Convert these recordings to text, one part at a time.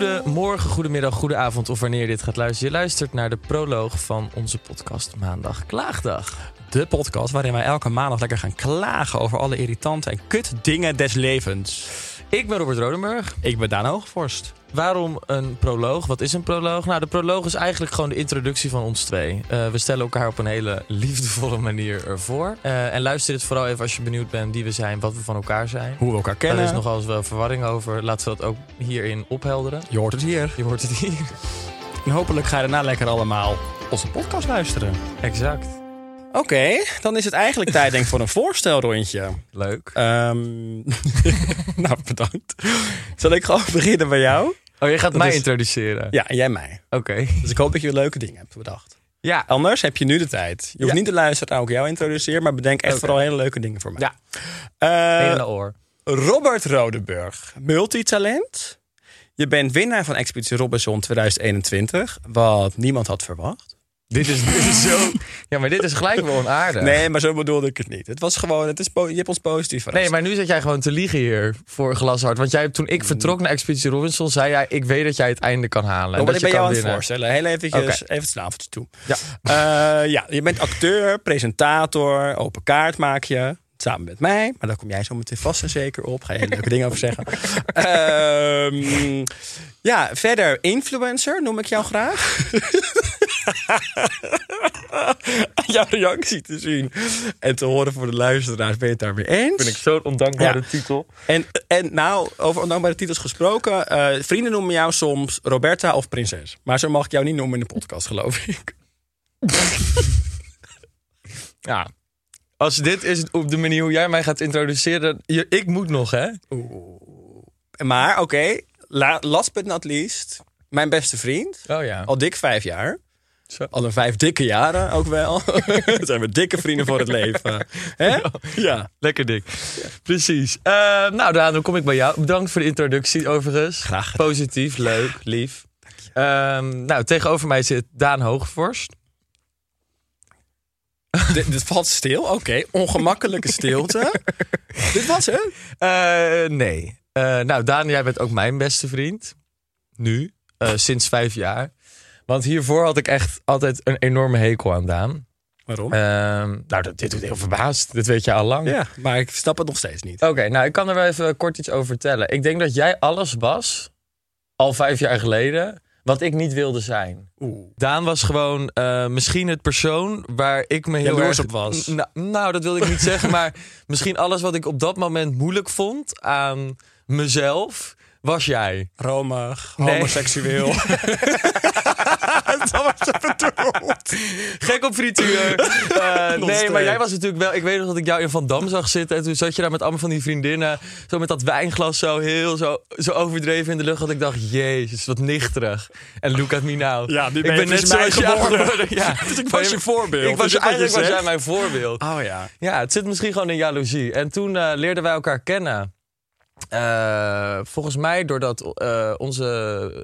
Goedemorgen, goedemiddag, goedenavond of wanneer je dit gaat luisteren. Je luistert naar de proloog van onze podcast Maandag Klaagdag. De podcast waarin wij elke maandag lekker gaan klagen over alle irritante en kut dingen des levens. Ik ben Robert Rodenburg. Ik ben Daan Hoogvorst. Waarom een proloog? Wat is een proloog? Nou, de proloog is eigenlijk gewoon de introductie van ons twee. Uh, we stellen elkaar op een hele liefdevolle manier voor. Uh, en luister dit vooral even als je benieuwd bent wie we zijn, wat we van elkaar zijn. Hoe we elkaar kennen. Er is nogal eens wel verwarring over. Laten we dat ook hierin ophelderen. Je hoort het hier. Je hoort het hier. En hopelijk ga je daarna lekker allemaal onze podcast luisteren. Exact. Oké, okay, dan is het eigenlijk tijd denk ik voor een voorstelrondje. Leuk. Um, nou, bedankt. Zal ik gewoon beginnen bij jou? Oh, je gaat dat mij is... introduceren? Ja, en jij mij. Oké. Okay. Dus ik hoop dat je leuke dingen hebt bedacht. Ja. Anders heb je nu de tijd. Je hoeft ja. niet te luisteren naar ik jou introduceer, maar bedenk echt okay. vooral hele leuke dingen voor mij. Ja. Uh, oor. Robert Rodenburg, multitalent. Je bent winnaar van Expeditie Robinson 2021, wat niemand had verwacht. Dit is, dit is zo. Ja, maar dit is gelijk wel onaardig. Nee, maar zo bedoelde ik het niet. Het was gewoon, het is je hebt ons positief verrast. Nee, maar nu zat jij gewoon te liegen hier voor glashard. Want jij, toen ik vertrok naar Expeditie Robinson, zei jij: Ik weet dat jij het einde kan halen. Oh, maar ik ben je jou aan het voorstellen. Heel eventjes, okay. even het snaveltje toe. Ja. Uh, ja, je bent acteur, presentator, open kaart maak je. Samen met mij, maar daar kom jij zo meteen vast en zeker op. Ga je hele leuke dingen over zeggen. um, ja, verder influencer noem ik jou graag. jouw reactie te zien en te horen voor de luisteraars. Ben je het daarmee eens? Vind ik zo'n ondankbare ja. titel. En, en nou, over ondankbare titels gesproken. Uh, vrienden noemen jou soms Roberta of prinses. Maar zo mag ik jou niet noemen in de podcast, geloof ik. ja. Als dit is op de manier hoe jij mij gaat introduceren. Je, ik moet nog, hè? Oeh. Maar oké, okay, last but not least. Mijn beste vriend. Oh ja. Al dik vijf jaar. Zo. Al een vijf dikke jaren ook wel. Dan zijn we dikke vrienden voor het leven. Hè? Ja. Lekker dik. Precies. Uh, nou, Daan, dan kom ik bij jou. Bedankt voor de introductie overigens. Graag. Positief, leuk, lief. Um, nou, tegenover mij zit Daan Hoogvorst. dit, valt stil? Oké. Okay. Ongemakkelijke stilte. dit was het? Uh, nee. Uh, nou, Daan, jij bent ook mijn beste vriend. Nu. sinds vijf jaar. Want hiervoor had ik echt altijd een enorme hekel aan Daan. Waarom? Uh, nou, dit doet heel verbaasd. Dit weet je al lang. Ja, maar ik snap het nog steeds niet. Oké, okay, nou, ik kan er wel even kort iets over vertellen. Ik denk dat jij alles was, al vijf jaar geleden, wat ik niet wilde zijn. Oeh. Daan was gewoon uh, misschien het persoon waar ik me heel erg op was. Nou, nou, dat wilde ik niet zeggen, maar misschien alles wat ik op dat moment moeilijk vond aan mezelf was jij. Romig, homoseksueel. wat je bedoelt. Gek op frituur. Eh, nee, maar jij was natuurlijk wel... Ik weet nog dat ik jou in Van Dam zag zitten. En toen zat je daar met allemaal van die vriendinnen. Zo met dat wijnglas zo heel zo, zo overdreven in de lucht. Dat ik dacht, jezus, wat nichterig. En look at me now. Ja, nu ik ben je ben net zoals geworden. Ja. Dus ik was je voorbeeld. Ik was, je eigenlijk was jij mijn voorbeeld. Oh ja. Ja, het zit misschien gewoon in jaloezie. En toen eh, leerden wij elkaar kennen. Eh, volgens mij doordat eh, onze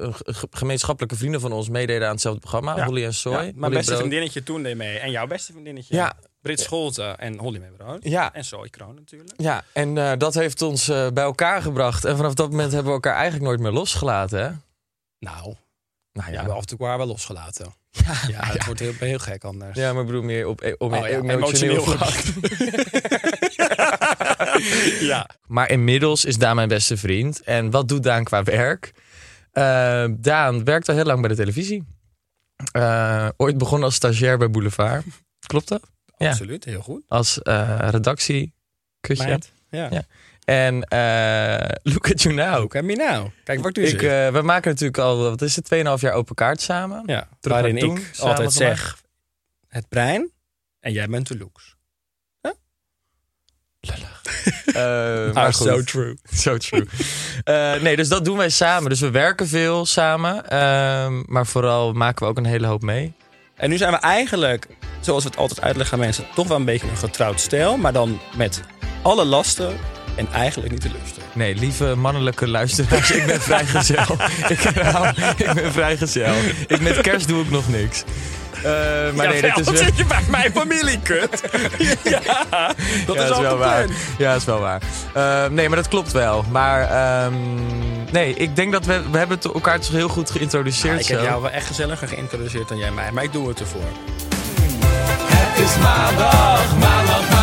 eh, ge- gemeenschappelijke vrienden van ons meededen aan hetzelfde programma. Ja. Holly en Soy. Ja, Holly mijn beste Brood. vriendinnetje toen deed mee. En jouw beste vriendinnetje. Ja. Brit Scholten en Holly Meebrood. Ja. En Zoe Kroon natuurlijk. Ja, en dat heeft ons bij elkaar gebracht. En vanaf dat moment hebben we elkaar eigenlijk nooit meer losgelaten. Hè? Nou, Nou ja, we af en toe waren wel losgelaten. ja, Ja, het wordt heel, heel gek anders. ja, maar ik bedoel meer op, op Oh ja, emotioneel emotioneel vlak. ja. Maar inmiddels is Daan mijn beste vriend. En wat doet Daan qua werk? Eh, Daan werkt al heel lang bij de televisie. Eh, ooit begonnen als stagiair bij Boulevard. Klopt dat? Ja. absoluut. Heel goed. Als eh redactiekusje. Meid. Ja. Ja. En look at you now. Ook heb je nou. Kijk, wat doe Ik, we maken natuurlijk al, wat is het, 2,5 jaar open kaart samen. ja, terug waarin ik altijd zeg, het brein en jij bent de looks. Eh, Ah, maar goed. so true. So true. Eh, nee, dus dat doen wij samen. Dus we werken veel samen. Ehm, maar vooral maken we ook een hele hoop mee. En nu zijn we eigenlijk, zoals we het altijd uitleggen aan mensen, toch wel een beetje een getrouwd stijl. Maar dan met alle lasten en eigenlijk niet de lusten. Nee, lieve mannelijke luisteraars, ik ben vrijgezel. ik herhaal, ik ben vrijgezel. Ik, met kerst doe ik nog niks. Eh, maar nee, dit is wel... zit je bij mijn familie, kut? ja, dat ja, is wel waar. Ja, dat is wel waar. Eh, nee, maar dat klopt wel. Maar ehm, nee, ik denk dat we, we hebben het elkaar toch heel goed geïntroduceerd. Ja, ik heb zo. jou wel echt gezelliger geïntroduceerd dan jij mij, maar ik doe het ervoor. Het is maandag, maandag,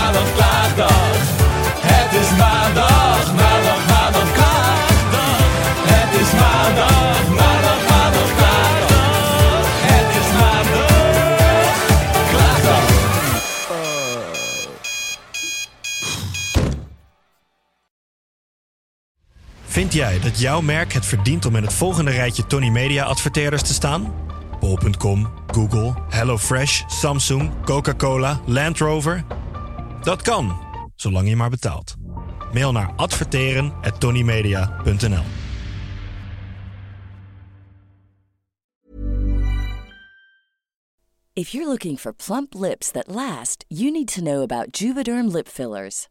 Vind jij dat jouw merk het verdient om in het volgende rijtje Tony Media adverteerders te staan? Bol.com, Google, HelloFresh, Samsung, Coca-Cola, Land Rover? Dat kan, zolang je maar betaalt. Mail naar adverteren@tonymedia.nl. If you're looking for plump lips that last, you need to know about Juvederm lip fillers.